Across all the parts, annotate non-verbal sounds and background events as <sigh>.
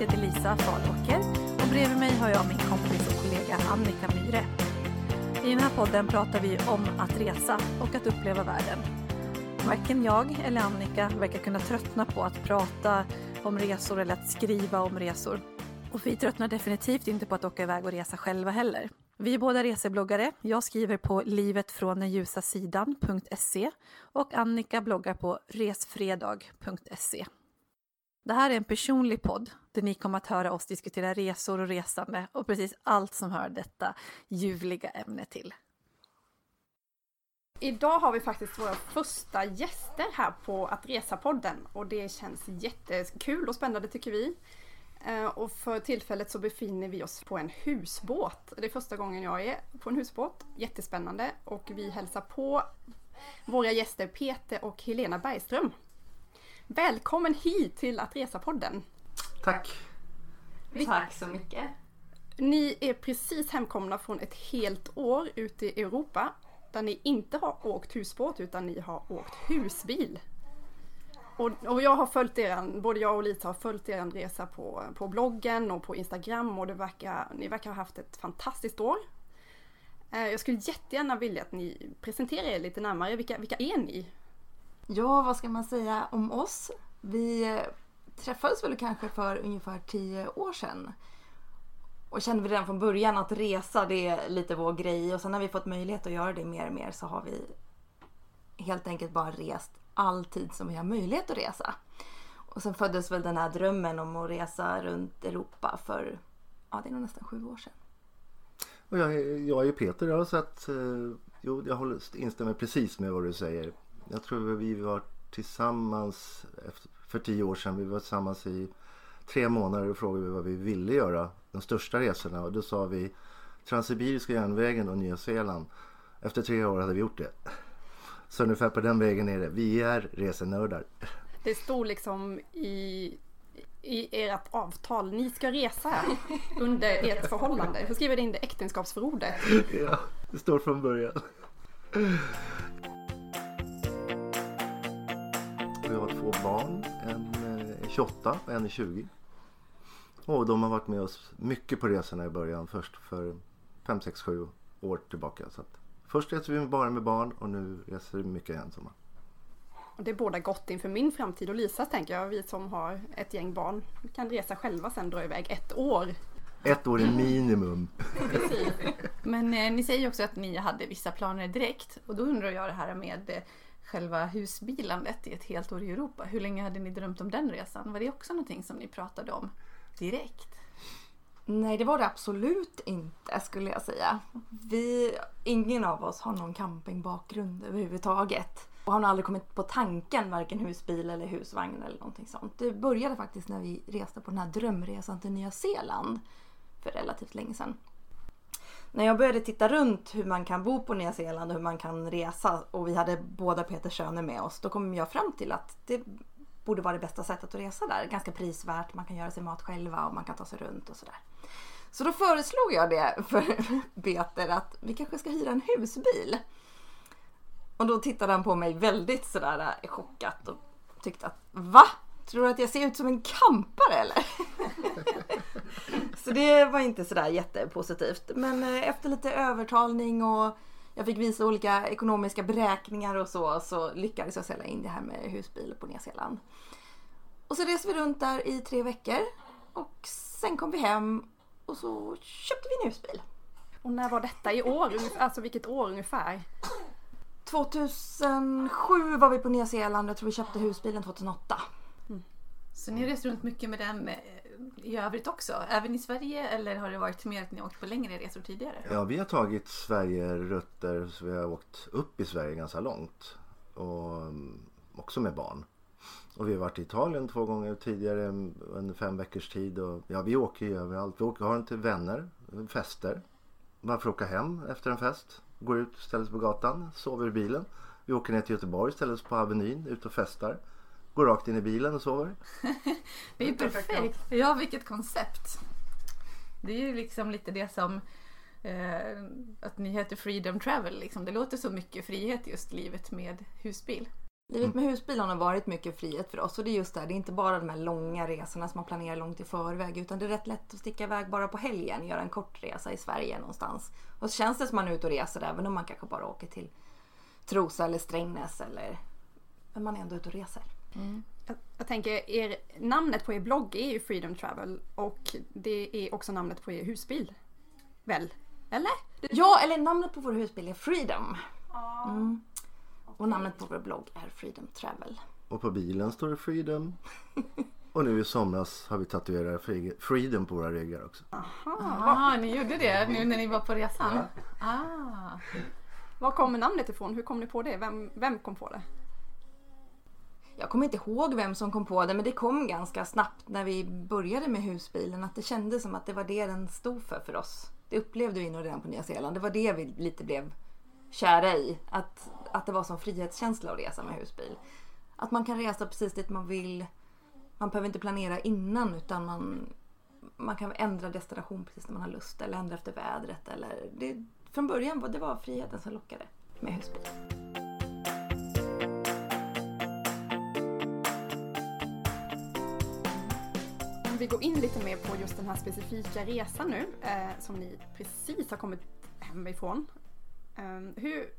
heter Lisa Falåker och bredvid mig har jag min kompis och kollega Annika Myhre. I den här podden pratar vi om att resa och att uppleva världen. Varken jag eller Annika verkar kunna tröttna på att prata om resor eller att skriva om resor. Och vi tröttnar definitivt inte på att åka iväg och resa själva heller. Vi är båda resebloggare. Jag skriver på livetfråndenljusasidan.se och Annika bloggar på resfredag.se. Det här är en personlig podd där ni kommer att höra oss diskutera resor och resande och precis allt som hör detta ljuvliga ämne till. Idag har vi faktiskt våra första gäster här på Att Resa-podden och det känns jättekul och spännande tycker vi. Eh, och för tillfället så befinner vi oss på en husbåt. Det är första gången jag är på en husbåt. Jättespännande och vi hälsar på våra gäster Peter och Helena Bergström. Välkommen hit till Att Resa-podden. Tack! Tack så mycket! Ni är precis hemkomna från ett helt år ute i Europa där ni inte har åkt husbåt utan ni har åkt husbil. Och, och, jag har följt er, både jag och Lisa har följt er resa på, på bloggen och på Instagram och det verkar, ni verkar ha haft ett fantastiskt år. Eh, jag skulle jättegärna vilja att ni presenterar er lite närmare. Vilka, vilka är ni? Ja, vad ska man säga om oss? Vi eh, träffades väl kanske för ungefär tio år sedan. Och kände vi redan från början att resa det är lite vår grej och sen har vi fått möjlighet att göra det mer och mer så har vi helt enkelt bara rest all tid som vi har möjlighet att resa. Och sen föddes väl den här drömmen om att resa runt Europa för, ja det är nog nästan sju år sedan. Och jag, jag är Peter, jag har sett, eh, jo jag håller, instämmer precis med vad du säger. Jag tror vi var tillsammans för tio år sedan, vi var tillsammans i tre månader och frågade vad vi ville göra, de största resorna och då sa vi Transsibiriska järnvägen och Nya Zeeland. Efter tre år hade vi gjort det. Så ungefär på den vägen är det. Vi är resenördar. Det stod liksom i, i ert avtal, ni ska resa under ert förhållande. Hur skriver det in det äktenskapsförordet? Ja, det står från början. Två barn, en är 28 och en är 20. Och de har varit med oss mycket på resorna i början, först för 5, 6, 7 år tillbaka. Så att Först reser vi bara med barn och nu reser vi mycket ensamma. Och det är båda gott inför min framtid och Lisas tänker jag. Vi som har ett gäng barn vi kan resa själva sen dra iväg ett år. Ett år är minimum. <laughs> Precis. Men eh, ni säger också att ni hade vissa planer direkt och då undrar jag det här med eh, själva husbilandet i ett helt år i Europa. Hur länge hade ni drömt om den resan? Var det också någonting som ni pratade om direkt? Nej, det var det absolut inte skulle jag säga. Vi, ingen av oss har någon campingbakgrund överhuvudtaget. Och har nog aldrig kommit på tanken varken husbil eller husvagn eller någonting sånt. Det började faktiskt när vi reste på den här drömresan till Nya Zeeland för relativt länge sedan. När jag började titta runt hur man kan bo på Nya Zeeland och hur man kan resa och vi hade båda Peter Schöne med oss. Då kom jag fram till att det borde vara det bästa sättet att resa där. Ganska prisvärt, man kan göra sig mat själva och man kan ta sig runt och sådär. Så då föreslog jag det för <laughs> Peter att vi kanske ska hyra en husbil. Och då tittade han på mig väldigt sådär eh, chockat och tyckte att va? Tror du att jag ser ut som en kampare eller? <laughs> så det var inte sådär jättepositivt. Men eh, efter lite övertalning och jag fick visa olika ekonomiska beräkningar och så, så lyckades jag sälja in det här med husbil på Nya Zeeland. Och så reste vi runt där i tre veckor och sen kom vi hem och så köpte vi en husbil. Och när var detta i år? Alltså vilket år ungefär? 2007 var vi på Nya Zeeland och jag tror vi köpte husbilen 2008. Så ni har rest runt mycket med den eh, i övrigt också? Även i Sverige eller har det varit mer att ni har åkt på längre resor tidigare? Ja, vi har tagit Sverige-rutter så vi har åkt upp i Sverige ganska långt. Och mm, också med barn. Och vi har varit i Italien två gånger tidigare mm, under fem veckors tid. Och, ja, vi åker ju överallt. Vi åker, har inte vänner, fester. Varför åka hem efter en fest. Går ut, ställer sig på gatan, sover i bilen. Vi åker ner till Göteborg, ställer oss på Avenyn, ut och festar. Går rakt in i bilen och sover. <laughs> det är ju perfekt. Ja, vilket koncept. Det är ju liksom lite det som eh, att ni heter Freedom Travel. Liksom. Det låter så mycket frihet just livet med husbil. Livet med husbil har varit mycket frihet för oss och det är just det, det är inte bara de här långa resorna som man planerar långt i förväg utan det är rätt lätt att sticka iväg bara på helgen, göra en kort resa i Sverige någonstans. Och så känns det som man är ute och reser även om man kanske bara åker till Trosa eller Strängnäs eller men man är ändå ute och reser. Jag, jag tänker, er, namnet på er blogg är ju Freedom Travel och det är också namnet på er husbil. Väl? Eller? Ja, eller namnet på vår husbil är Freedom. Mm. Och namnet på vår blogg är Freedom Travel. Och på bilen står det Freedom. <laughs> Och nu i somras har vi tatuerat Fre- Freedom på våra ryggar också. Jaha, ni gjorde det nu när ni var på resan? Ah. Var kommer namnet ifrån? Hur kom ni på det? Vem, vem kom på det? Jag kommer inte ihåg vem som kom på det men det kom ganska snabbt när vi började med husbilen att det kändes som att det var det den stod för för oss. Det upplevde vi nog redan på Nya Zeeland. Det var det vi lite blev kära i. Att, att det var som frihetskänsla att resa med husbil. Att man kan resa precis dit man vill. Man behöver inte planera innan utan man, man kan ändra destination precis när man har lust eller ändra efter vädret. Eller det, från början var det var friheten som lockade med husbil. Vi går in lite mer på just den här specifika resan nu eh, som ni precis har kommit hemifrån. Eh, hur,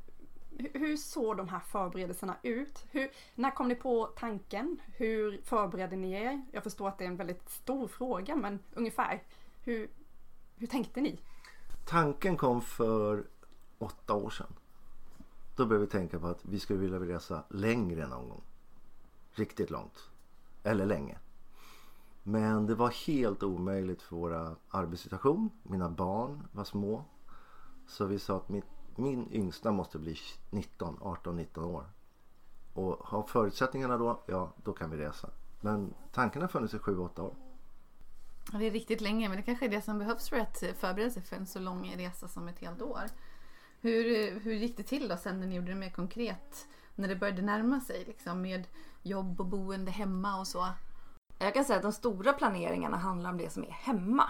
hur- hur såg de här förberedelserna ut? Hur, när kom ni på tanken? Hur förberedde ni er? Jag förstår att det är en väldigt stor fråga men ungefär hur, hur tänkte ni? Tanken kom för åtta år sedan. Då började vi tänka på att vi skulle vilja resa längre någon gång. Riktigt långt. Eller länge. Men det var helt omöjligt för våra arbetssituation. Mina barn var små. Så vi sa att min, min yngsta måste bli 19, 18, 19 år. Och har förutsättningarna då, ja då kan vi resa. Men tanken har funnits i 7-8 år. Det är riktigt länge men det kanske är det som behövs för att eh, förbereda sig för en så lång resa som ett helt år. Hur, eh, hur gick det till då sen när ni gjorde det mer konkret? När det började närma sig liksom med jobb och boende hemma och så. Jag kan säga att de stora planeringarna handlar om det som är hemma.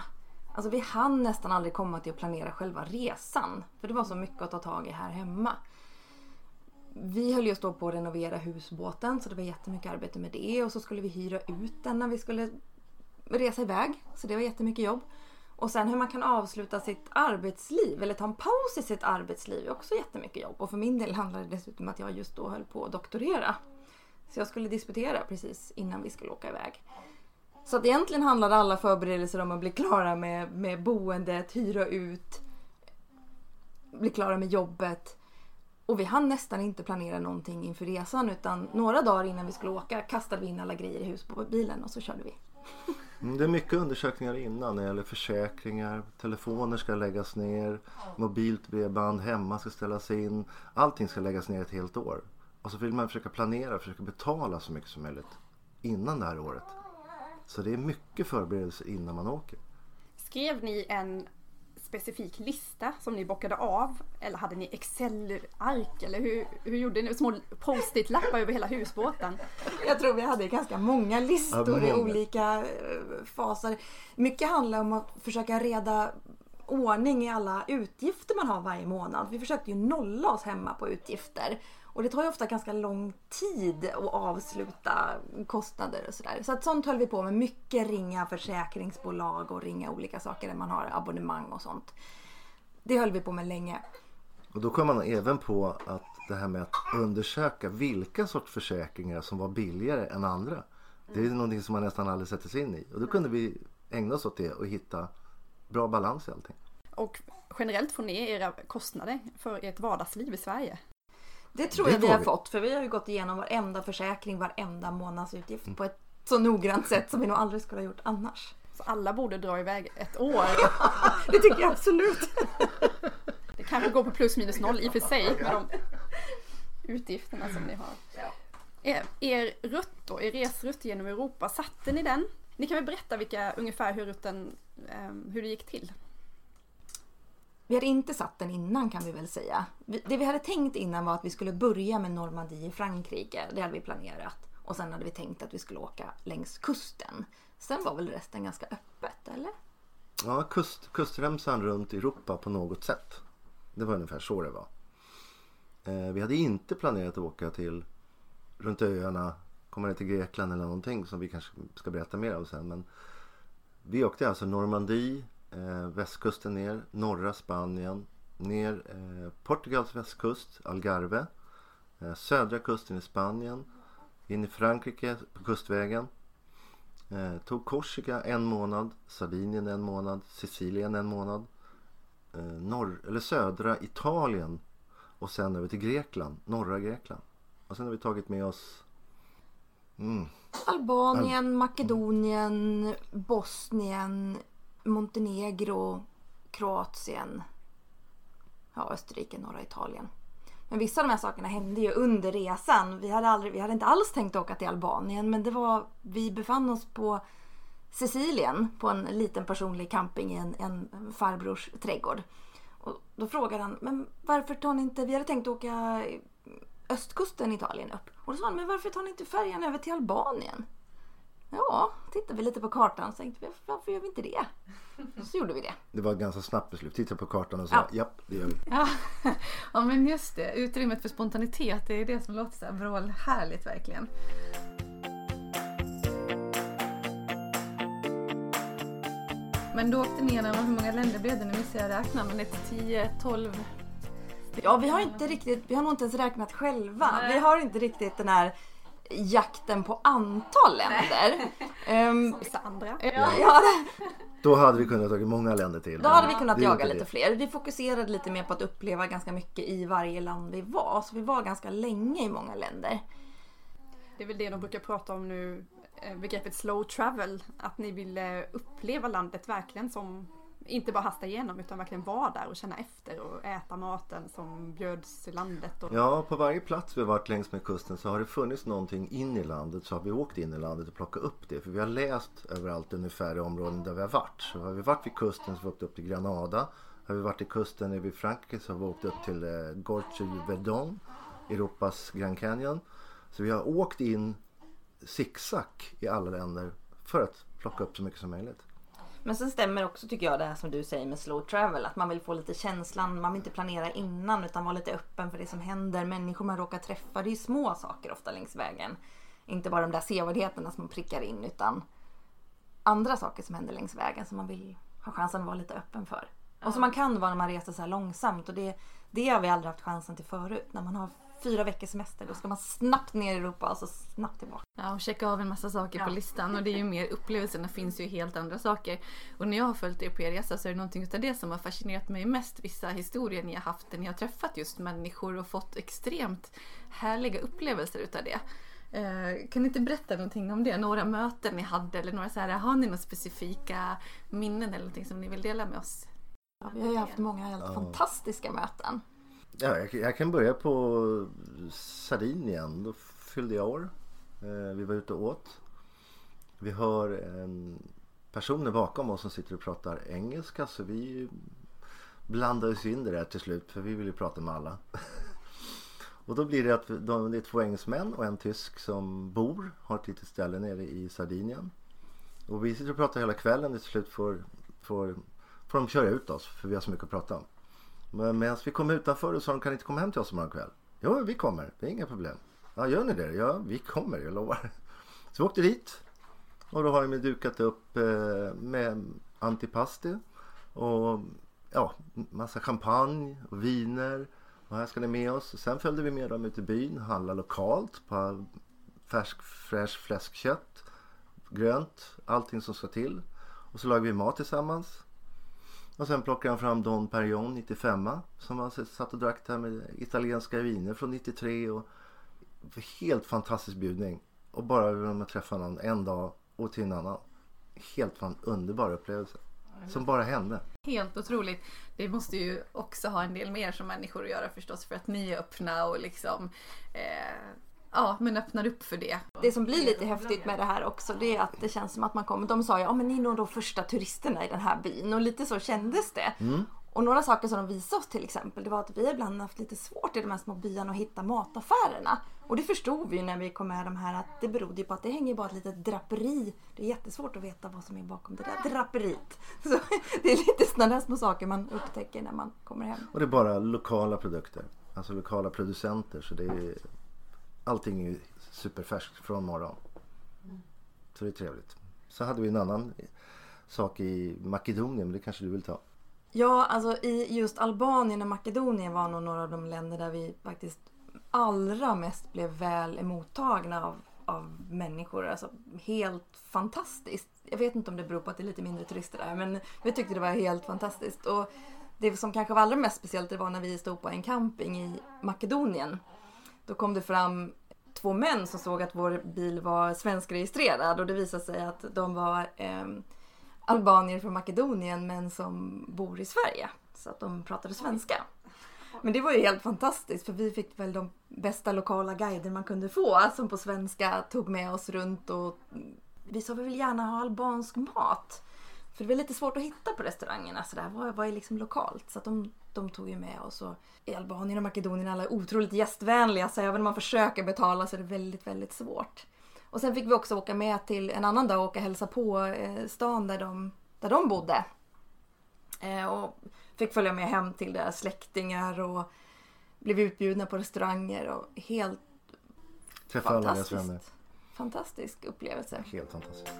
Alltså vi hann nästan aldrig komma till att planera själva resan. För det var så mycket att ta tag i här hemma. Vi höll just då på att renovera husbåten så det var jättemycket arbete med det. Och så skulle vi hyra ut den när vi skulle resa iväg. Så det var jättemycket jobb. Och sen hur man kan avsluta sitt arbetsliv eller ta en paus i sitt arbetsliv är också jättemycket jobb. Och för min del handlade det dessutom om att jag just då höll på att doktorera. Så jag skulle disputera precis innan vi skulle åka iväg. Så att egentligen handlade alla förberedelser om att bli klara med, med boendet, hyra ut, bli klara med jobbet. Och vi hann nästan inte planera någonting inför resan utan några dagar innan vi skulle åka kastade vi in alla grejer i husbilen och så körde vi. Mm, det är mycket undersökningar innan när det gäller försäkringar, telefoner ska läggas ner, mobilt bredband hemma ska ställas in. Allting ska läggas ner ett helt år. Och så vill man försöka planera, försöka betala så mycket som möjligt innan det här året. Så det är mycket förberedelser innan man åker. Skrev ni en specifik lista som ni bockade av? Eller hade ni Excel-ark? Eller hur, hur gjorde ni? Små post-it-lappar över hela husbåten? Jag tror vi hade ganska många listor Ja, i många. olika eh, faser. Mycket handlar om att försöka reda ordning i alla utgifter man har varje månad. Vi försökte ju nolla oss hemma på utgifter. Och det tar ju ofta ganska lång tid att avsluta kostnader och sådär. Så att sånt höll vi på med. Mycket ringa försäkringsbolag och ringa olika saker där man har abonnemang och sånt. Det höll vi på med länge. Och då kom man även på att det här med att undersöka vilka sorts försäkringar som var billigare än andra. Det är någonting som man nästan aldrig sätter sig in i. Och då kunde vi ägna oss åt det och hitta bra balans i allting. Och generellt får ni era kostnader för ert vardagsliv i Sverige. Det tror Det jag vi har vi. fått för vi har ju gått igenom varenda försäkring, varenda månadsutgift på ett så noggrant sätt som vi nog aldrig skulle ha gjort annars. Så alla borde dra iväg ett år. <laughs> Det tycker jag absolut. <laughs> Det kanske går på plus minus noll i och för sig med de utgifterna som ni har. Er, er rutt då, er resrutt genom Europa, satte ni den? Ni kan väl berätta vilka, ungefär hur rutten, ehm, hur det gick till? Vi hade inte satt den innan kan vi väl säga. Det vi hade tänkt innan var att vi skulle börja med Normandie i Frankrike. Det hade vi planerat. Och sen hade vi tänkt att vi skulle åka längs kusten. Sen var väl resten ganska öppet, eller? Ja, kust, kustremsan runt Europa på något sätt. Det var ungefär så det var. Eh, vi hade inte planerat att åka till runt öarna. Komma ner till Grekland eller någonting som vi kanske ska berätta mer om sen. Men vi åkte alltså Normandie, eh, västkusten ner, norra Spanien, ner eh, Portugals västkust, Algarve, eh, södra kusten i Spanien, in i Frankrike på kustvägen. Eh, tog Korsika en månad, Sardinien en månad, Sicilien en månad, eh, norr, eller södra Italien och sen över till Grekland, norra Grekland. Och sen har vi tagit med oss mm, Albanien, Makedonien, Bosnien, Montenegro, Kroatien. Ja, Österrike, norra Italien. Men vissa av de här sakerna hände ju under resan. Vi hade, aldrig, vi hade inte alls tänkt åka till Albanien men det var, vi befann oss på Sicilien på en liten personlig camping i en, en farbrors trädgård. Och då frågade han, men varför tar ni inte, vi hade tänkt åka östkusten i Italien upp. Och då sa han, men varför tar ni inte färjan över till Albanien? Ja, tittade vi lite på kartan och tänkte vi, varför gör vi inte det? <laughs> Så gjorde vi det. Det var ett ganska snabbt beslut. Titta på kartan och sa Ja. japp, det gör vi. Ja. <laughs> ja men just det, utrymmet för spontanitet det är det som låter så här vrålhärligt verkligen. Men du åkte ner och hur många länder blev det? Nu missade jag räkna men det är 10, 12? Ja, vi har inte riktigt, vi har nog inte ens räknat själva. Nej. Vi har inte riktigt den här jakten på antal länder. <laughs> Ehm, Vissa andra. ja, Då hade vi kunnat ta många länder till. då hade vi kunnat jaga lite det. fler. Vi fokuserade lite mer på att uppleva ganska mycket i varje land vi var. Så vi var ganska länge i många länder. Det är väl det de brukar prata om nu, eh, begreppet slow travel. Att ni vill eh, uppleva landet verkligen som, inte bara hasta igenom utan verkligen vara där och känna efter och äta maten som bjöds i landet. Och... Ja, på varje plats vi har varit längs med kusten så har det funnits någonting in i landet så har vi åkt in i landet och plockat upp det. För vi har läst överallt ungefär i områden där vi har varit. Så har vi varit vid kusten så har vi åkt upp till Granada. Har vi varit i kusten vid Frankrike så har vi åkt upp till eh, Gorge Verdon, Europas Grand Canyon. Så vi har åkt in zigzag i alla länder för att plocka upp så mycket som möjligt. Men sen stämmer också tycker jag det här som du säger med slow travel. Att man vill få lite känslan, man vill inte planera innan utan vara lite öppen för det som händer. Människor man råkar träffa, det är ju små saker ofta längs vägen. Inte bara de där sevärdheterna som man prickar in utan andra saker som händer längs vägen som man vill ha chansen att vara lite öppen för. Och som man kan vara när man reser så här långsamt och det, det har vi aldrig haft chansen till förut. När man har fyra veckors semester då ska man snabbt ner i Europa och så snabbt tillbaka. Ja, och checka av en massa saker på Ja. listan och det är ju mer upplevelserna finns ju helt andra saker. Och när jag har följt er på er resa så är det någonting utav det som har fascinerat mig mest. Vissa historier ni har haft där ni har träffat just människor och fått extremt härliga upplevelser utav det. Eh, kan ni inte berätta någonting om det? Några möten ni hade eller några så här, har ni några specifika minnen eller någonting som ni vill dela med oss? Ja, vi har ju haft många helt fantastiska möten. Ja, jag, jag kan börja på Sardinien. Då fyllde jag år. Eh, vi var ute och åt. Vi har en personer bakom oss som sitter och pratar engelska så vi blandade oss in i det där till slut för vi vill ju prata med alla. <laughs> och då blir det att de, det är två engelsmän och en tysk som bor, har ett litet ställe nere i Sardinien. Och vi sitter och pratar hela kvällen och till slut får, får, får de köra ut oss för vi har så mycket att prata om. Men medan vi kom utanför och sa de kan ni inte komma hem till oss imorgon kväll? Jo, vi kommer. Det är inga problem. Ja, gör ni det? Ja, vi kommer. Jag lovar. Så vi åkte dit. Och då har de dukat upp eh, med antipasti. Och ja, massa champagne och viner. Och här ska ni med oss. Sen följde vi med dem ut i byn. Handla lokalt på färsk, fräsch fläskkött. Grönt. Allting som ska till. Och så lagade vi mat tillsammans. Och sen plockar han fram Don Perignon 95 som han satt och drack där med italienska viner från 93 och helt fantastisk bjudning. Och bara över att träffa någon en dag och till en annan. Helt fan underbar upplevelse. Som bara hände. Helt otroligt. Det måste ju också ha en del mer som människor att göra förstås för att ni är öppna och liksom eh, ja, men öppnar upp för det. Det som blir lite häftigt med det här också det är att det känns som att man kommer. De sa ju ja men ni är nog de första turisterna i den här byn och lite så kändes det. Och några saker som de visade oss till exempel det var att vi ibland haft lite svårt i de här små byarna att hitta mataffärerna. Och det förstod vi ju när vi kom med de här att det berodde ju på att det hänger bara ett litet draperi. Det är jättesvårt att veta vad som är bakom det där draperiet. <laughs> Så det är lite sådana där små saker man upptäcker när man kommer hem. Och det är bara lokala produkter. Alltså lokala producenter. Så det är allting är superfärskt från morgon. Så det är trevligt. Så hade vi en annan sak i Makedonien, men det kanske du vill ta? Ja, alltså i just Albanien och Makedonien var nog några av de länder där vi faktiskt allra mest blev väl emottagna av, av människor. Alltså helt fantastiskt. Jag vet inte om det beror på att det är lite mindre turister där, men vi tyckte det var helt fantastiskt. Och det som kanske var allra mest speciellt det var när vi stod på en camping i Makedonien. Då kom det fram två män som såg att vår bil var svenskregistrerad och det visade sig att de var eh, albanier från Makedonien men som bor i Sverige. Så att de pratade svenska. Men det var ju helt fantastiskt för vi fick väl de bästa lokala guider man kunde få som på svenska tog med oss runt och vi sa vi vill gärna ha albansk mat. För det var lite svårt att hitta på restaurangerna sådär. Vad, vad är liksom lokalt? Så att de, de tog ju med oss. Och I Albanien och Makedonien alla är otroligt gästvänliga så även om man försöker betala så är det väldigt, väldigt svårt. Och sen fick vi också åka med till en annan dag och åka och hälsa på eh, stan där de, där de bodde. Eh, och fick följa med hem till deras släktingar och blev utbjudna på restauranger och helt Träffa alla deras vänner. fantastiskt. Fantastisk upplevelse. Helt fantastiskt.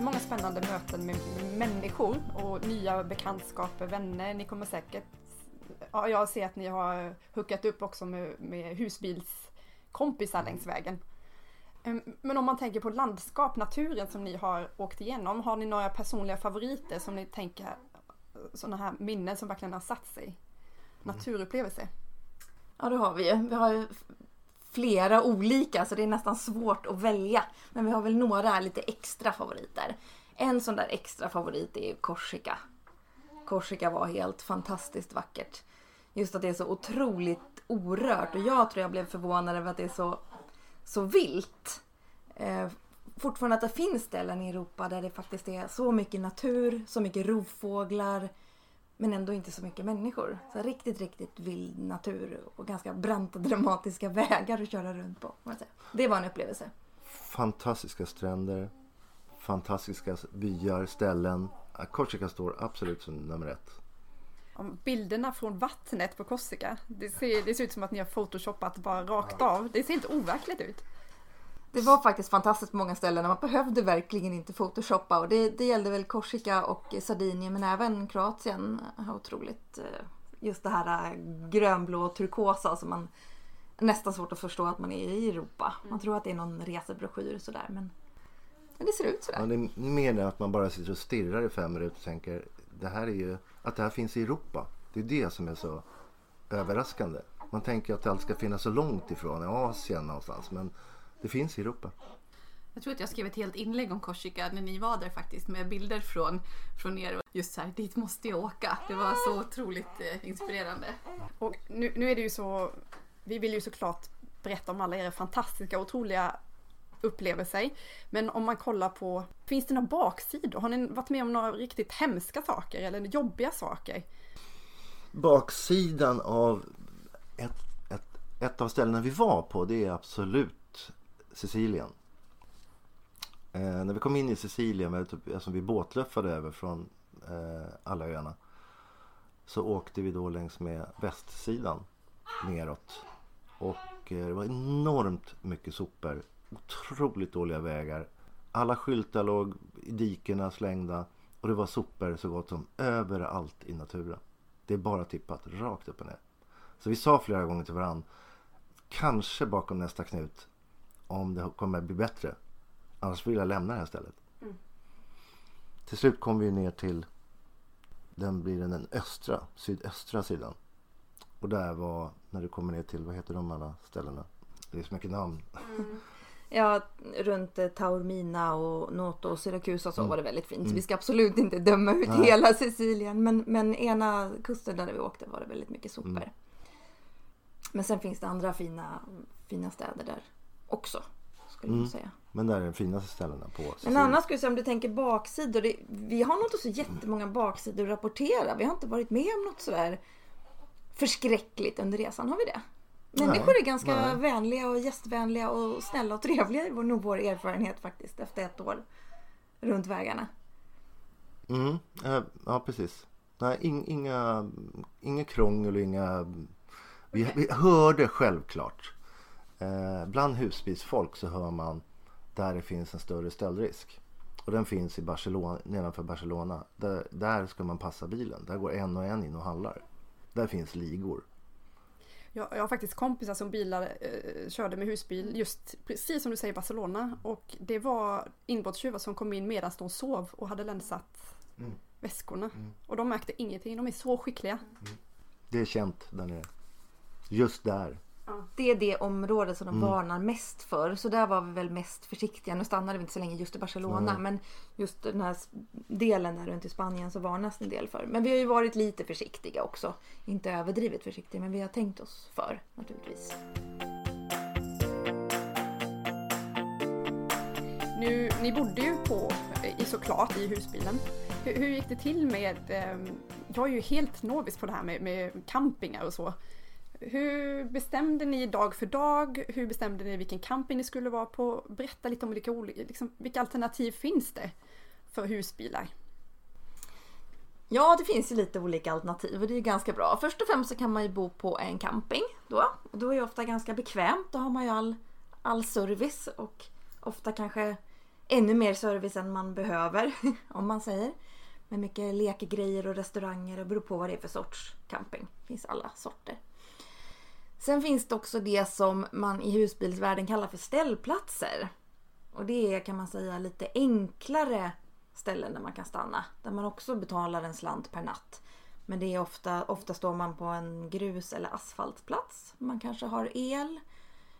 Jättemånga spännande möten med människor och nya bekantskaper, vänner. Ni kommer säkert... Ja, jag ser att ni har hookat upp också med, med husbilskompisar längs vägen. Em, Men om man tänker på landskap, naturen som ni har åkt igenom, har ni några personliga favoriter som ni tänker, sådana här minnen som verkligen har satt sig? Naturupplevelser? Ja, det har vi ju. Vi har ju flera olika så det är nästan svårt att välja. Men vi har väl några lite extra favoriter. En sån där extra favorit är Korsika. Korsika var helt fantastiskt vackert. Just att det är så otroligt orört och jag tror jag blev förvånad över att det är så, så vilt. Eh, fortfarande att det finns ställen i Europa där det faktiskt är så mycket natur, så mycket rovfåglar men ändå inte så mycket människor. Så riktigt, riktigt vild natur och ganska branta dramatiska <laughs> vägar att köra runt på. Det var en upplevelse. Fantastiska stränder. Fantastiska byar, ställen. Korsika står absolut som nummer ett. Om bilderna från vattnet på Korsika, det ser, det ser ut som att ni har photoshoppat bara rakt av. Det ser inte overkligt ut. Det var faktiskt fantastiskt på många ställen och man behövde verkligen inte photoshoppa. Och det, det gällde väl Korsika och Sardinien men även Kroatien har otroligt eh, just det här eh, grönblå turkosa som man nästan svårt att förstå att man är i Europa. Man tror att det är någon resebroschyr sådär men, men det ser ut sådär. Ja, det är mer än att man bara sitter och stirrar i fem minuter och tänker det här är ju att det här finns i Europa. Det är det som är så överraskande. Man tänker att allt ska finnas så långt ifrån i Asien någonstans men det finns i Europa. Jag tror att jag skrev ett helt inlägg om Korsika när ni var där faktiskt med bilder från, från er. Och Just så här, dit måste jag åka. Det var så otroligt eh, inspirerande. Och nu, nu är det ju så, vi vill ju såklart berätta om alla era fantastiska, otroliga upplevelser. Men om man kollar på, finns det några baksidor? Har ni varit med om några riktigt hemska saker eller jobbiga saker? Baksidan av ett, ett, ett av ställena vi var på det är absolut Sicilien. Eh, när vi kom in i Sicilien, vi, typ, alltså vi båtluffade över från eh, alla öarna. Så åkte vi då längs med västsidan neråt. Och eh, det var enormt mycket sopor. Otroligt dåliga vägar. Alla skyltar låg i dikena slängda. Och det var sopor så gott som överallt i naturen. Det är bara tippat rakt upp och ner. Så vi sa flera gånger till varandra. Kanske bakom nästa knut. Om det kommer att bli bättre. Annars vill jag lämna det här stället. Till slut kom vi ner till den blir den östra, sydöstra sidan. Och där var, när du kommer ner till, vad heter de alla ställena? Det är så mycket namn. Ja, runt eh, Taormina och Noto och Syracuse och så var det väldigt fint. Så vi ska absolut inte döma ut Nej. hela Sicilien. Men, men ena kusten där vi åkte var det väldigt mycket sopor. Men sen finns det andra fina, fina städer där också. Skulle jag säga. Men där är de finaste ställena på Men Sicilien. annars skulle jag säga om du tänker baksidor. Det, vi har nog inte så jättemånga baksidor att rapportera. Vi har inte varit med om något sådär förskräckligt under resan. Har vi det? Människor Nej, är ganska nej. vänliga och gästvänliga och snälla och trevliga. Det var nog vår erfarenhet faktiskt efter ett år runt vägarna. Mm, eh, ja, precis. Nej, in, inga, inga krångel och inga... Vi, vi hörde självklart. Eh, bland husbilsfolk så hör man där det finns en större stöldrisk. Och den finns i Barcelona, nedanför Barcelona. Där, där ska man passa bilen. Där går en och en in och handlar. Där finns ligor. Jag, jag har faktiskt kompisar som bilar, eh, körde med husbil just precis som du säger Barcelona. Och det var inbrottstjuvar som kom in medan de sov och hade länsat Mm. väskorna. Och de märkte ingenting. De är så skickliga. Det är känt där nere. Just där. Det är det område som de varnar mest för. Så där var vi väl mest försiktiga. Nu stannade vi inte så länge just i Barcelona. Men just den här delen där runt i Spanien så varnas en del för. Men vi har ju varit lite försiktiga också. Inte överdrivet försiktiga men vi har tänkt oss för naturligtvis. Nu, ni bodde ju på, i, såklart i husbilen. Hur, hur gick det till med, ehm, jag är ju helt novis på det här med, med campingar och så. Hur bestämde ni dag för dag? Hur bestämde ni vilken camping ni skulle vara på? Berätta lite om vilka, liksom, vilka alternativ finns det för husbilar? Ja, det finns ju lite olika alternativ och det är ju ganska bra. Först och främst så kan man ju bo på en camping då. Och då är det ofta ganska bekvämt. Då har man ju all, all service och ofta kanske ännu mer service än man behöver <laughs> om man säger. Med mycket lekgrejer och restauranger och beror på vad det är för sorts camping. Det finns alla sorter. Sen finns det också det som man i husbilsvärlden kallar för ställplatser. Och det är kan man säga lite enklare ställen där man kan stanna. Där man också betalar en slant per natt. Men det är ofta, ofta står man på en grus eller asfaltplats. Man kanske har el.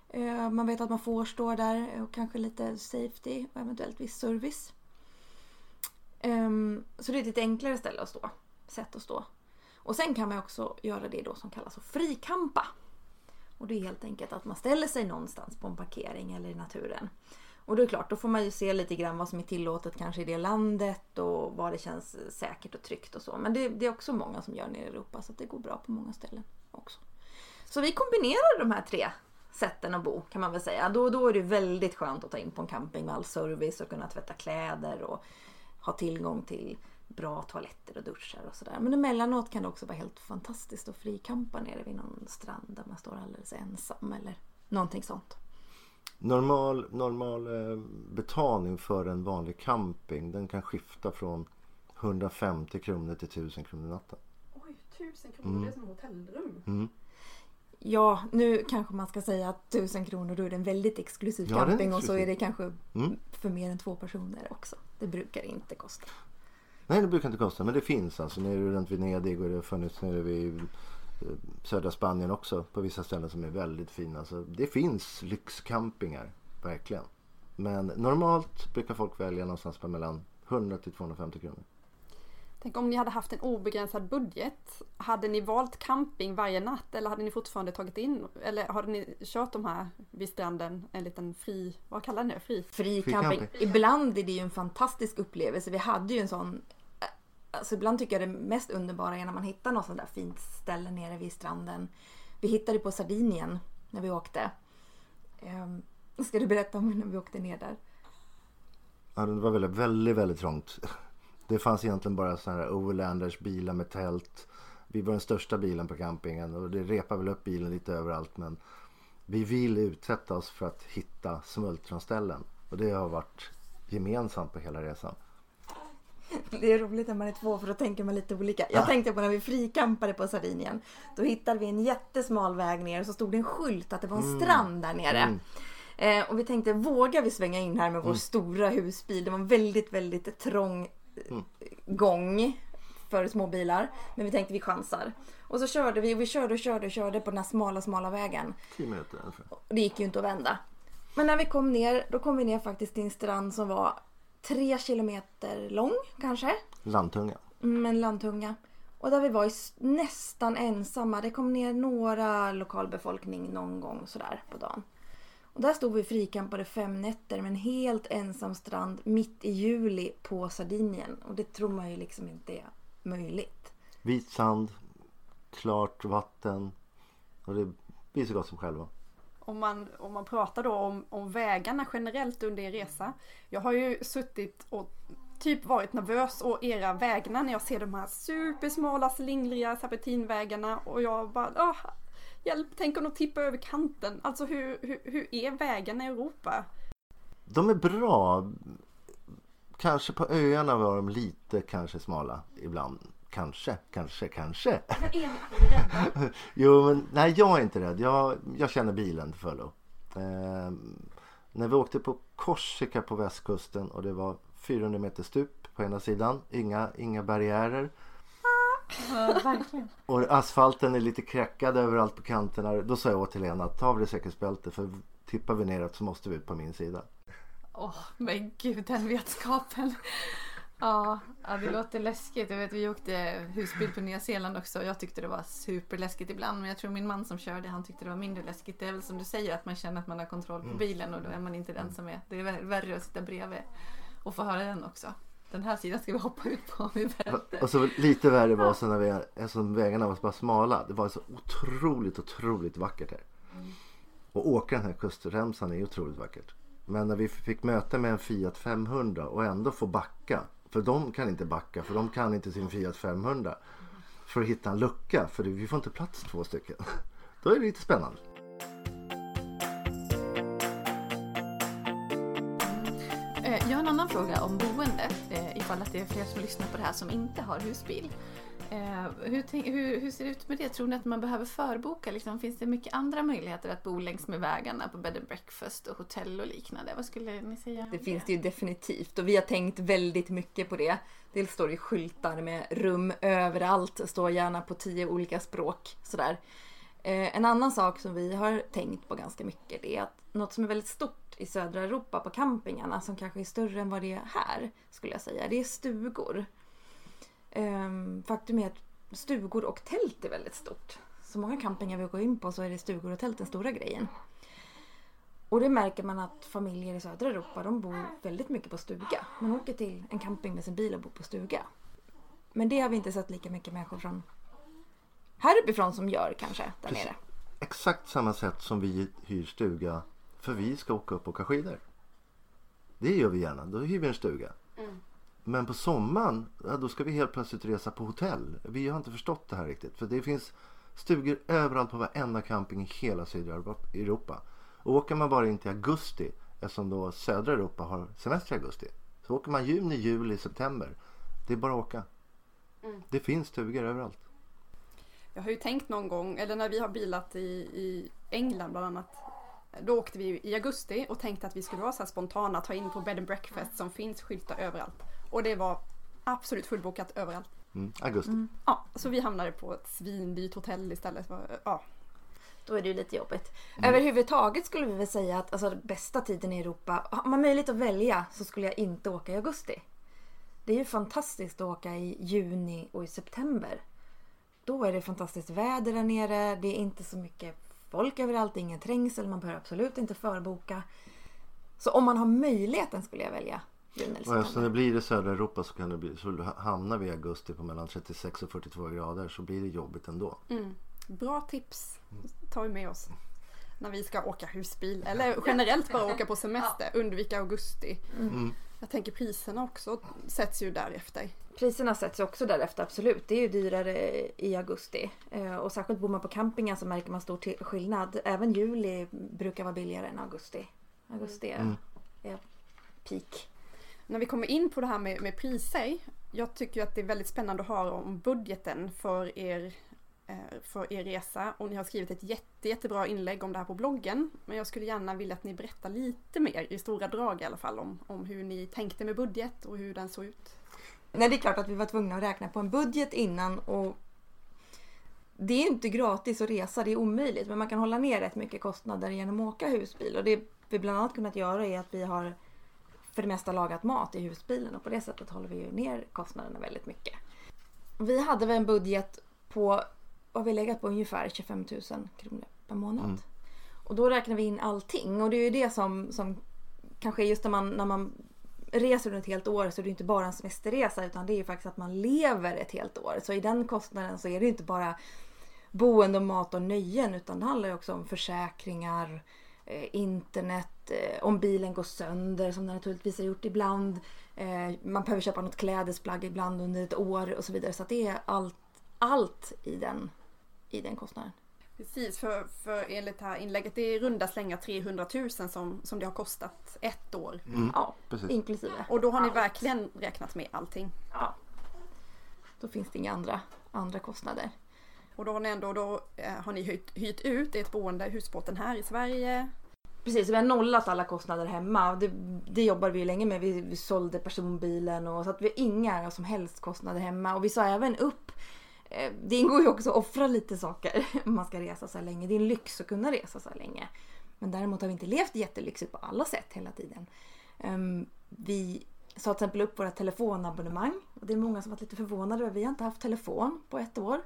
Eh, man vet att man får stå där och kanske lite safety och eventuellt viss service. Ehm, så det är ett lite enklare ställe att stå. Sätt att stå. Och sen kan man också göra det då som kallas för frikampa. Och det är helt enkelt att man ställer sig någonstans på en parkering eller i naturen. Och det är klart, då får man ju se lite grann vad som är tillåtet kanske i det landet och vad det känns säkert och tryggt och så. Men det, det är också många som gör nere i Europa så det går bra på många ställen också. Så vi kombinerar de här tre sätten att bo kan man väl säga. Då, då är det väldigt skönt att ta in på en camping med all service och kunna tvätta kläder och ha tillgång till bra toaletter och duschar och sådär. Men emellanåt kan det också vara helt fantastiskt att frikampa nere vid någon strand där man står alldeles ensam eller någonting sånt. Normal, normal eh, betalning för en vanlig camping den kan skifta från 150 kronor till 1000 kronor natten. Oj, tusen kronor, det är som hotellrum. Ja, nu kanske man ska säga att 1000 kronor då är det en väldigt exklusiv Ja, camping och så exklusiv. är det kanske Mm. för mer än två personer också. Det brukar inte kosta. Nej det brukar inte kosta men det finns alltså nere runt Venedig och det har funnits nere vid eh, södra Spanien också på vissa ställen som är väldigt fina. Så det finns lyxcampingar, verkligen. Men normalt brukar folk välja någonstans på mellan 100 till 250 kronor. Tänk om ni hade haft en obegränsad budget. Hade ni valt camping varje natt eller hade ni fortfarande tagit in eller hade ni kört de här vid stranden en liten fri, vad kallar ni det? Fri? Fri Fri camping. camping. Ibland är det ju en fantastisk upplevelse. Vi hade ju en sån Alltså ibland tycker jag det mest underbara är när man hittar något sånt där fint ställe nere vid stranden. Vi hittade på Sardinien när vi åkte. Ehm, Ska du berätta om när vi åkte ner där? Ja, det var väldigt, väldigt, väldigt trångt. <laughs> Det fanns egentligen bara sådana här overlanders bilar med tält. Vi var den största bilen på campingen och det repar väl upp bilen lite överallt men vi vill utsätta oss för att hitta smultronställen och det har varit gemensamt på hela resan. Det är roligt när man är två för då tänker man lite olika. Jag tänkte på när vi frikampade på Sardinien. Då hittade vi en jättesmal väg ner och så stod det en skylt att det var en strand där nere. Eh, och vi tänkte, vågar vi svänga in här med vår stora husbil? Det var en väldigt, väldigt trång eh, gång för små bilar. Men vi tänkte vi chansar. Och så körde vi och vi körde och körde och körde på den här smala, smala vägen. 10 minuter ungefär. Det gick ju inte att vända. Men när vi kom ner, då kom vi ner faktiskt till en strand som var tre kilometer lång kanske. Landtunga. Mm, en landtunga. Och där vi var nästan ensamma. Det kom ner några lokalbefolkning någon gång sådär på dagen. Och där stod vi frikampade fem nätter med en helt ensam strand mitt i juli på Sardinien. Och det tror man ju liksom inte är möjligt. Vit sand, klart vatten och det blir så gott som själva. Om man, om man pratar då om, om vägarna generellt under er resa. Jag har ju suttit och typ varit nervös å era vägnar när jag ser de här supersmala slingriga serpentinvägarna och jag bara Åh, Hjälp, tänk om de tippar över kanten. Alltså hur, hur, hur är vägarna i Europa? De är bra. Kanske på öarna var de lite kanske smala ibland. Kanske, kanske, kanske. <laughs> jo, men nej, jag är inte rädd. Jag, jag känner bilen till fullo. Eh, när vi åkte på Korsika på västkusten och det var 400 meter stup på ena sidan. Inga, inga barriärer. Ja. Och asfalten är lite kräckad överallt på kanterna. Då sa jag åt Helena att ta av dig säkerhetsbältet för tippar vi neråt så måste vi ut på min sida. Åh, men gud den vetskapen. Ja, ja, det låter läskigt. Jag vet, vi åkte husbil på Nya Zeeland också. Jag tyckte det var superläskigt ibland. Men jag tror min man som körde, han tyckte det var mindre läskigt. Det är väl som du säger, att man känner att man har kontroll på bilen och då är man inte den som är. Det är vär- värre att sitta bredvid och få höra den också. Den här sidan ska vi hoppa ut på om vi. Och så lite värre var så när vi, eftersom vägarna var så bara smala. Det var så otroligt, otroligt vackert här. Och åka den här kustremsan är otroligt vackert. Men när vi fick möte med en Fiat 500 och ändå få backa. För de kan inte backa för de kan inte sin Fiat 500. För att hitta en lucka för vi får inte plats två stycken. Då är det lite spännande. Eh, jag har en annan fråga om boende. Eh, ifall att det är fler som lyssnar på det här som inte har husbil. Eh, Hur, hur, hur ser det ut med det? Tror ni att man behöver förboka? Liksom, finns det mycket andra möjligheter att bo längs med vägarna på bed and breakfast och hotell och liknande? Vad skulle ni säga? Det finns det ju definitivt och vi har tänkt väldigt mycket på det. Dels står det skyltar med rum överallt, står gärna på tio olika språk. Sådär. Eh, en annan sak som vi har tänkt på ganska mycket är att något som är väldigt stort i södra Europa på campingarna som kanske är större än vad det är här skulle jag säga, det är stugor. Ehm, faktum är att stugor och tält är väldigt stort. Så många campingar vi går in på så är det stugor och tält den stora grejen. Och det märker man att familjer i södra Europa de bor väldigt mycket på stuga. Man åker till en camping med sin bil och bor på stuga. Men det har vi inte sett lika mycket människor från här uppifrån som gör kanske där Precis. nere. Exakt samma sätt som vi hyr stuga för vi ska åka upp och åka skidor. Det gör vi gärna, då hyr vi en stuga. Men på sommaren, ja, då ska vi helt plötsligt resa på hotell. Vi har inte förstått det här riktigt. För det finns stugor överallt på varenda camping i hela södra Europa. Och åker man bara in till augusti, eftersom då södra Europa har semester i augusti. Så åker man juni, juli, september. Det är bara att åka. Det finns stugor överallt. Jag har ju tänkt någon gång, eller när vi har bilat i, i England bland annat. Då åkte vi i augusti och tänkte att vi skulle vara så spontana, ta in på bed and breakfast som finns skyltar överallt. Och det var absolut fullbokat överallt. Mm, augusti. Ja, så vi hamnade på ett svindyrt hotell istället. För, ja. Då är det ju lite jobbigt. Överhuvudtaget skulle vi väl säga att alltså, bästa tiden i Europa, har man möjlighet att välja så skulle jag inte åka i augusti. Det är ju fantastiskt att åka i juni och i september. Då är det fantastiskt väder där nere, det är inte så mycket folk överallt, det är ingen trängsel, man behöver absolut inte förboka. Så om man har möjligheten skulle jag välja Och eftersom det blir i södra Europa så, kan det bli, så hamnar vi i augusti på mellan 36 och 42 grader så blir det jobbigt ändå. Mm. Bra tips tar vi med oss. När vi ska åka husbil eller generellt bara åka på semester. Undvika augusti. Mm. Jag tänker priserna också sätts ju därefter. Priserna sätts ju också därefter, absolut. Det är ju dyrare i augusti. Eh, Och särskilt bor man på campingar så märker man stor skillnad. Även juli brukar vara billigare än augusti. Augusti är, är peak. När vi kommer in på det här med, med priser. Jag tycker att det är väldigt spännande att höra om budgeten för er, eh, för er resa. Och ni har skrivit ett jätte, jättebra inlägg om det här på bloggen. Men jag skulle gärna vilja att ni berättar lite mer, i stora drag i alla fall, om, om hur ni tänkte med budget och hur den såg ut. Nej, det är klart att vi var tvungna att räkna på en budget innan och det är inte gratis att resa, det är omöjligt. Men man kan hålla ner rätt mycket kostnader genom att åka husbil. Och det vi bland annat kunnat göra är att vi har för det mesta lagat mat i husbilen och på det sättet håller vi ju ner kostnaderna väldigt mycket. Vi hade väl en budget på, vad vi legat på ungefär 25 000 kronor per månad. Och då räknar vi in allting och det är ju det som, som kanske just när man, när man reser under ett helt år så är det inte bara en semesterresa utan det är ju faktiskt att man lever ett helt år. Så i den kostnaden så är det inte bara boende och mat och nöjen utan det handlar ju också om försäkringar, eh, internet, eh, om bilen går sönder som den naturligtvis har gjort ibland. Eh, man behöver köpa något klädesplagg ibland under ett år och så vidare. Så att det är allt, allt i, den, i den kostnaden. Precis, för, för enligt det här inlägget, det är i runda slängar 300 000 som, som det har kostat ett år. Ja, Precis. inklusive. Och då har ni allt. verkligen räknat med allting. Ja. Då finns det inga andra, andra kostnader. Och då har ni ändå då, eh, har ni hyrt, hyrt ut ert boende, husbåten här i Sverige. Precis, vi har nollat alla kostnader hemma. Det, det jobbar vi ju länge med. Vi, vi sålde personbilen och så att vi har inga som helst kostnader hemma. Och vi sa även upp eh, det ingår ju också att offra lite saker <laughs> om man ska resa så här länge. Det är en lyx att kunna resa så här länge. Men däremot har vi inte levt jättelyxigt på alla sätt hela tiden. Ehm, vi sa till exempel upp våra telefonabonnemang. Och det är många som varit lite förvånade över. Vi har inte haft telefon på ett år.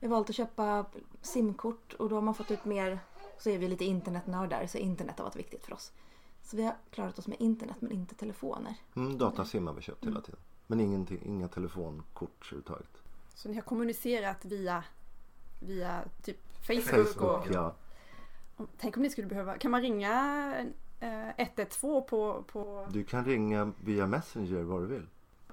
Vi har valt att köpa simkort och då har man fått ut mer. Så är vi lite internetnördar så internet har varit viktigt för oss. Så vi har klarat oss med internet men inte telefoner. Mm, datasim har vi köpt hela tiden. Men ingenting, inga telefonkort överhuvudtaget. Så ni har kommunicerat via, via typ Facebook, Facebook, och... ja. Tänk om ni skulle behöva, kan man ringa eh, 112 på, på... Du kan ringa via Messenger vad du vill.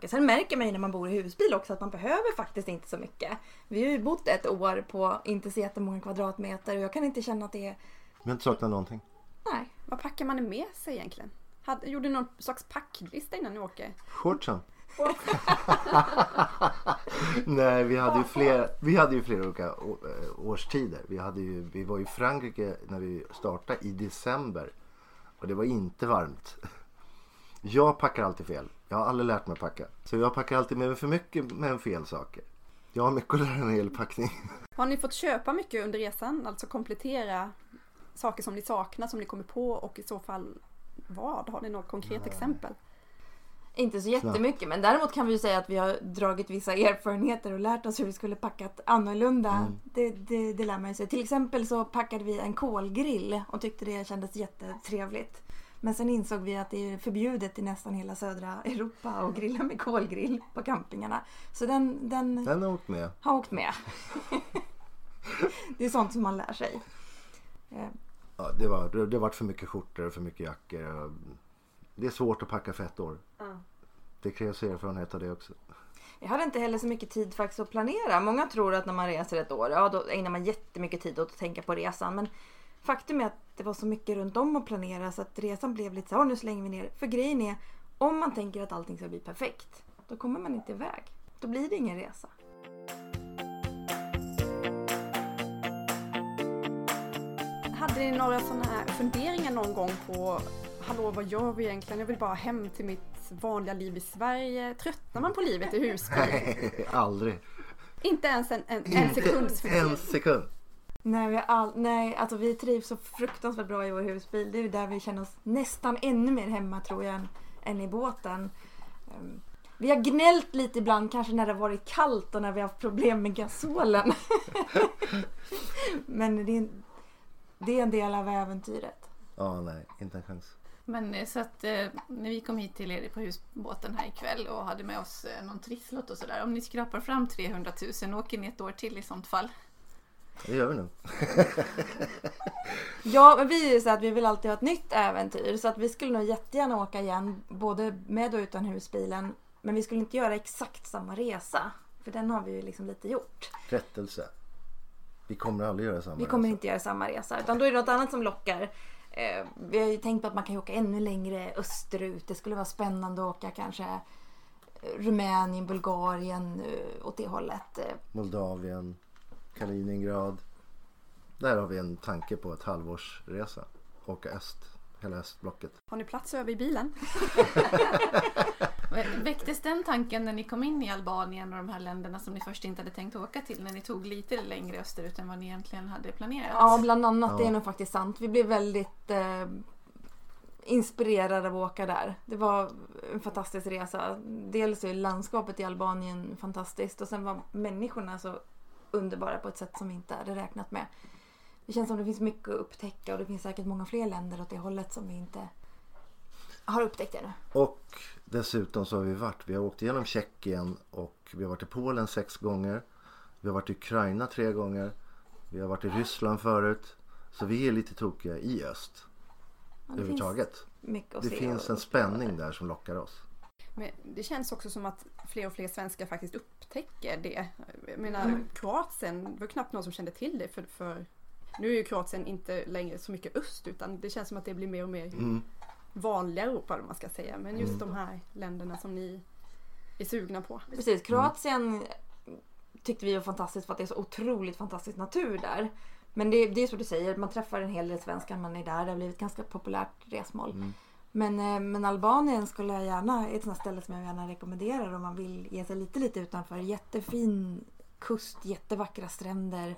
Sen märker man ju när man bor i husbil också att man behöver faktiskt inte så mycket. Vi har ju bott ett år på inte så jättemånga kvadratmeter och jag kan inte känna att det är... Vi har inte saknat någonting. Nej. Vad packar man med sig egentligen? Hade, gjorde någon slags packlista innan ni åker? Shortsen. <laughs> Nej, vi hade ju flera, vi hade ju flera olika eh, årstider. Vi, hade ju, vi var i Frankrike när vi startade i december. Och det var inte varmt. Jag packar alltid fel. Jag har aldrig lärt mig packa. Så jag packar alltid med mig för mycket med fel saker. Jag har mycket att lära gäller packning. Har ni fått köpa mycket under resan? Alltså komplettera saker som ni saknar, som ni kommer på och i så fall vad? Har ni något konkret exempel? Inte så jättemycket men däremot kan vi ju säga att vi har dragit vissa erfarenheter och lärt oss hur vi skulle packat annorlunda. Det, det, det lär man ju sig. Till exempel så packade vi en kolgrill och tyckte det kändes jättetrevligt. Men sen insåg vi att det är förbjudet i nästan hela södra Europa att grilla med kolgrill på campingarna. Så den, den Den har åkt med. har åkt med. det är sånt som man lär sig. Eh, Ja, det, var, det, det var för mycket skjortor och för mycket jackor. Det är svårt att packa för ett år. Det krävs erfarenhet av det också. Jag hade inte heller så mycket tid faktiskt att planera. Många tror att när man reser ett år, ja då ägnar man jättemycket tid åt att tänka på resan. Men faktum är att det var så mycket runt om att planera så att resan blev lite så här, "Åh, nu slänger vi ner. För grejen är, om man tänker att allting ska bli perfekt, då kommer man inte iväg. Då blir det ingen resa. Hade ni några sådana här funderingar någon gång på Hallå vad gör vi egentligen? Jag vill bara hem till mitt vanliga liv i Sverige. Tröttnar man på livet i husbil? <laughs> Nej, aldrig. Inte ens en, en, en sekunds En fundering. sekund. Nej, vi, all, nej, alltså vi trivs så fruktansvärt bra i vår husbil. Det är ju där vi känner oss nästan ännu mer hemma tror jag än, än i båten. Ehm, vi har gnällt lite ibland kanske när det har varit kallt och när vi har haft problem med gasolen. <laughs> Men det är, en- det är en del av äventyret. Ja, nej, inte en chans. Men eh, så att eh, när vi kom hit till er på husbåten här ikväll och hade med oss eh, någon trisslott och sådär. Om ni skrapar fram 300 000 åker ni ett år till i sånt fall? Det gör vi nu. <laughs> Ja, men vi är ju så att vi vill alltid ha ett nytt äventyr. Så att vi skulle nog jättegärna åka igen, både med och utan husbilen. Men vi skulle inte göra exakt samma resa. För den har vi ju liksom lite gjort. Rättelse. Vi kommer aldrig göra samma Vi kommer resa. inte göra samma resa. Utan då är det något annat som lockar. Eh, vi har ju tänkt på att man kan åka ännu längre österut. Det skulle vara spännande att åka kanske eh, Rumänien, Bulgarien eh, åt det hållet. Moldavien, Kaliningrad. Där har vi en tanke på ett halvårsresa. Åka öst, hela östblocket. Har ni plats över i bilen? <laughs> Vä- Väcktes den tanken när ni kom in i Albanien och de här länderna som ni först inte hade tänkt åka till när ni tog lite längre österut än vad ni egentligen hade planerat? Ja, bland annat. Det är Ja. nog faktiskt sant. Vi blev väldigt eh, inspirerade av att åka där. Det var en fantastisk resa. Dels är landskapet i Albanien fantastiskt och sen var människorna så underbara på ett sätt som vi inte hade räknat med. Det känns som det finns mycket att upptäcka och det finns säkert många fler länder åt det hållet som vi inte har upptäckt ännu. Och dessutom så har vi varit, vi har åkt igenom Tjeckien och vi har varit i Polen sex gånger. Vi har varit i Ukraina tre gånger. Vi har varit i Ryssland förut. Så vi är lite tokiga i öst. Ja, det överhuvudtaget. finns mycket att Det se finns en spänning där som lockar oss. Men det känns också som att fler och fler svenskar faktiskt upptäcker det. Jag menar, Mm. Kroatien, det var knappt någon som kände till det för, för nu är ju Kroatien inte längre så mycket öst utan det känns som att det blir mer och mer Mm. vanliga Europa om man ska säga. Men just Mm. de här länderna som ni är sugna på. Precis, Kroatien tyckte vi var fantastiskt för att det är så otroligt fantastisk natur där. Men det, det är som du säger, man träffar en hel del svenskar när man är där. Det har blivit ett ganska populärt resmål. Mm. Men, eh, men Albanien skulle jag gärna, är ett sånt ställe som jag gärna rekommenderar om man vill ge sig lite lite utanför. Jättefin kust, jättevackra stränder.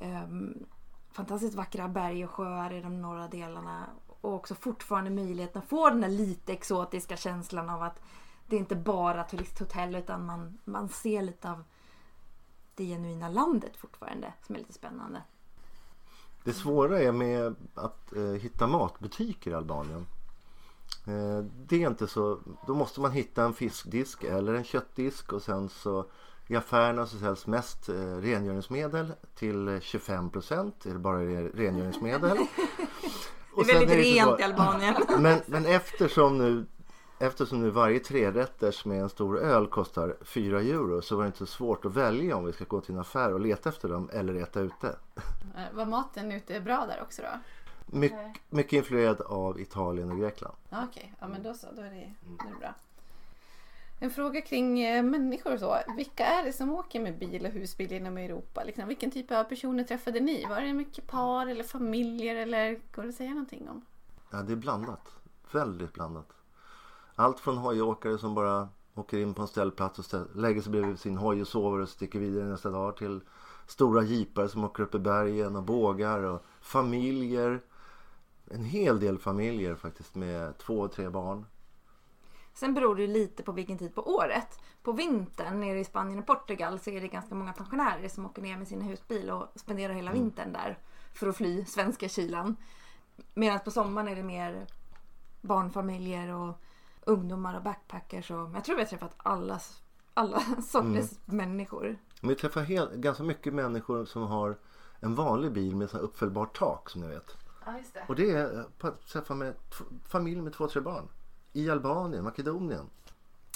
Um, fantastiskt vackra berg och sjöar i de norra delarna. Och också fortfarande möjligheten att få den där lite exotiska känslan av att det är inte bara turisthotell utan man, man ser lite av det genuina landet fortfarande som är lite spännande. Det svåra är med att eh, hitta matbutiker i Albanien. Eh, det är inte så. Då måste man hitta en fiskdisk eller en köttdisk och sen så i affärerna så säljs mest eh, rengöringsmedel till eh, 25 procent. Är det bara re- rengöringsmedel? <laughs> Det är väldigt det så- rent i Albanien. <laughs> Men, men eftersom nu Eftersom nu varje trerätters med en stor öl kostar 4 euro så var det inte så svårt att välja om vi ska gå till en affär och leta efter dem eller äta ute. Eh, Var maten ute bra där också då? My, mycket influerad av Italien och Grekland. Okej, ja men då så, då är det, då är det bra. En fråga kring eh, människor och så. Vilka är det som åker med bil och husbil inom Europa? Liksom, vilken typ av personer träffade ni? Var det mycket par eller familjer eller går det att säga någonting om? Ja, det är blandat. Väldigt blandat. Allt från hojåkare som bara åker in på en ställplats och ställ, lägger sig bredvid sin hoj och sover och sticker vidare nästa dag till stora jeepar som åker upp i bergen och bågar och familjer. En hel del familjer faktiskt med två tre barn. Sen beror det lite på vilken tid på året. På vintern nere i Spanien och Portugal så är det ganska många pensionärer som åker ner med sin husbil och spenderar hela vintern där för att fly svenska kylan. Medan på sommaren är det mer barnfamiljer och ungdomar och backpackers. Och, jag tror vi har träffat alla, alla <laughs> sorters människor. Men vi träffar helt, ganska mycket människor som har en vanlig bil med här uppfällbart tak som ni vet. Ja, just det. Och det är på att träffa med familj med två, tre barn. I Albanien, Makedonien.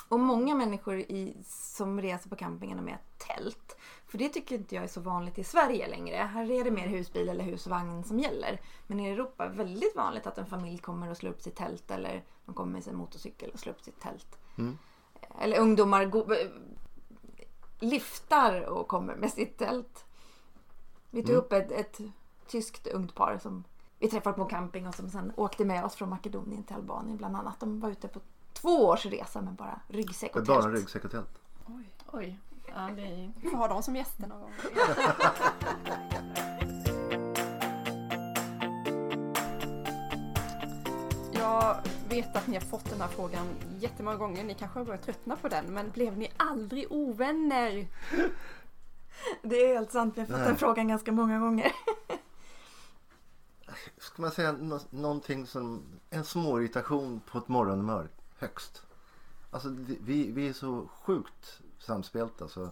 Och många människor i, som reser på campingarna med tält. För det tycker inte jag är så vanligt i Sverige längre. Här är det mer husbil eller husvagn som gäller. Men i Europa är det väldigt vanligt att en familj kommer och slår upp sitt tält eller de kommer med sin motorcykel och slår upp sitt tält. Mm. Eller ungdomar go- eh, liftar och kommer med sitt tält. Vi tog Mm. upp ett, ett tyskt ungt par som vi träffade på camping och som sen åkte med oss från Makedonien till Albanien bland annat. De var ute på två års resa med bara ryggsäck och Med bara tält. ryggsäck och tält. Oj. Oj, ja det är. Vi får ha dem som gäster någon gång. <laughs> Jag vet att ni har fått den här frågan jättemånga gånger. Ni kanske har börjat tröttna på den. Men blev ni aldrig ovänner? <laughs> Det är helt sant. Vi har fått Nej. den frågan ganska många gånger. <laughs> Ska man säga nå- någonting som en små irritation på ett morgonhumör. högst. Alltså vi, vi är så sjukt samspelta så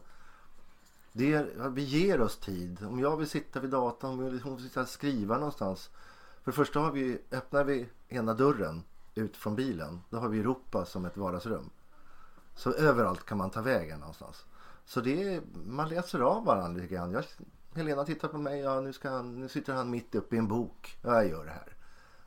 det är, vi ger oss tid. Om jag vill sitta vid datorn, om hon vill sitta och skriva någonstans. För det första har vi, öppnar vi ena dörren ut från bilen. Då har vi Europa som ett vardagsrum. Så överallt kan man ta vägen någonstans. Så det är, man läser av varandra lite grann. Jag, Helena tittar på mig, ja nu, ska han, nu sitter han mitt uppe i en bok. Ja, jag gör det här.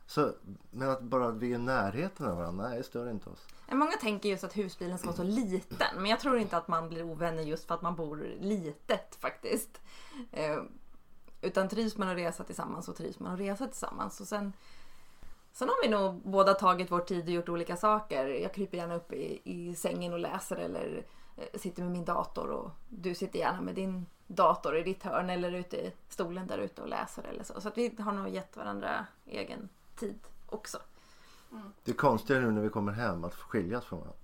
Så, men att bara att vi är i närheten av varandra, nej det stör inte oss. Många tänker just att husbilen ska vara så liten. Men jag tror inte att man blir ovänner just för att man bor litet faktiskt. Eh, utan trivs man att resa tillsammans så trivs man att resa tillsammans. Och sen, sen har vi nog båda tagit vår tid och gjort olika saker. Jag kryper gärna upp i, i sängen och läser eller eh, sitter med min dator och du sitter gärna med din dator i ditt hörn eller ute i stolen där ute och läser eller så. Så att vi har nog gett varandra egen tid också. Det är konstigare nu när vi kommer hem att skiljas från varandra.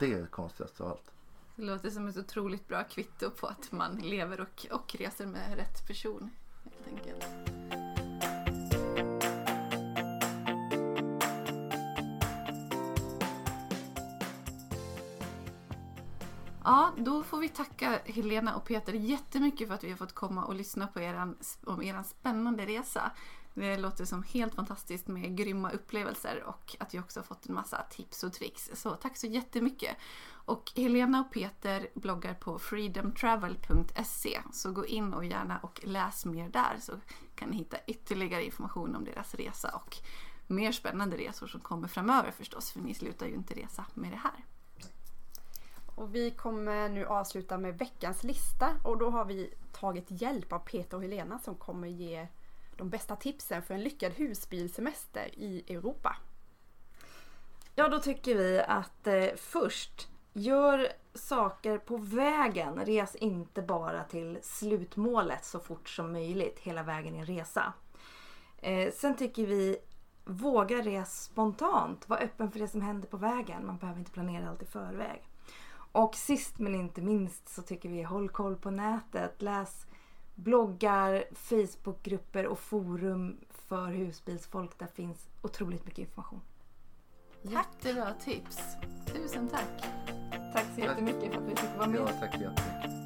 Det är det konstigaste av allt. Det låter som ett otroligt bra kvitto på att man lever och, och reser med rätt person. Helt enkelt. Ja, då får vi tacka Helena och Peter jättemycket för att vi har fått komma och lyssna på er, om er spännande resa. Det låter som helt fantastiskt med grymma upplevelser och att vi också har fått en massa tips och tricks. Så tack så jättemycket! Och Helena och Peter bloggar på freedomtravel.se så gå in och gärna och läs mer där så kan ni hitta ytterligare information om deras resa och mer spännande resor som kommer framöver förstås för ni slutar ju inte resa med det här. Och vi kommer nu avsluta med veckans lista och då har vi tagit hjälp av Peter och Helena som kommer ge de bästa tipsen för en lyckad husbilsemester i Europa. Ja, då tycker vi att eh, först gör saker på vägen. Res inte bara till slutmålet så fort som möjligt hela vägen i en resa. Eh, sen tycker vi våga res spontant. Var öppen för det som händer på vägen. Man behöver inte planera allt i förväg. Och sist men inte minst så tycker vi håll koll på nätet. Läs bloggar, Facebookgrupper och forum för husbilsfolk. Där finns otroligt mycket information. Jättebra tips! Tusen tack! Tack så jättemycket för att vi fick vara med. Ja, tack jättemycket.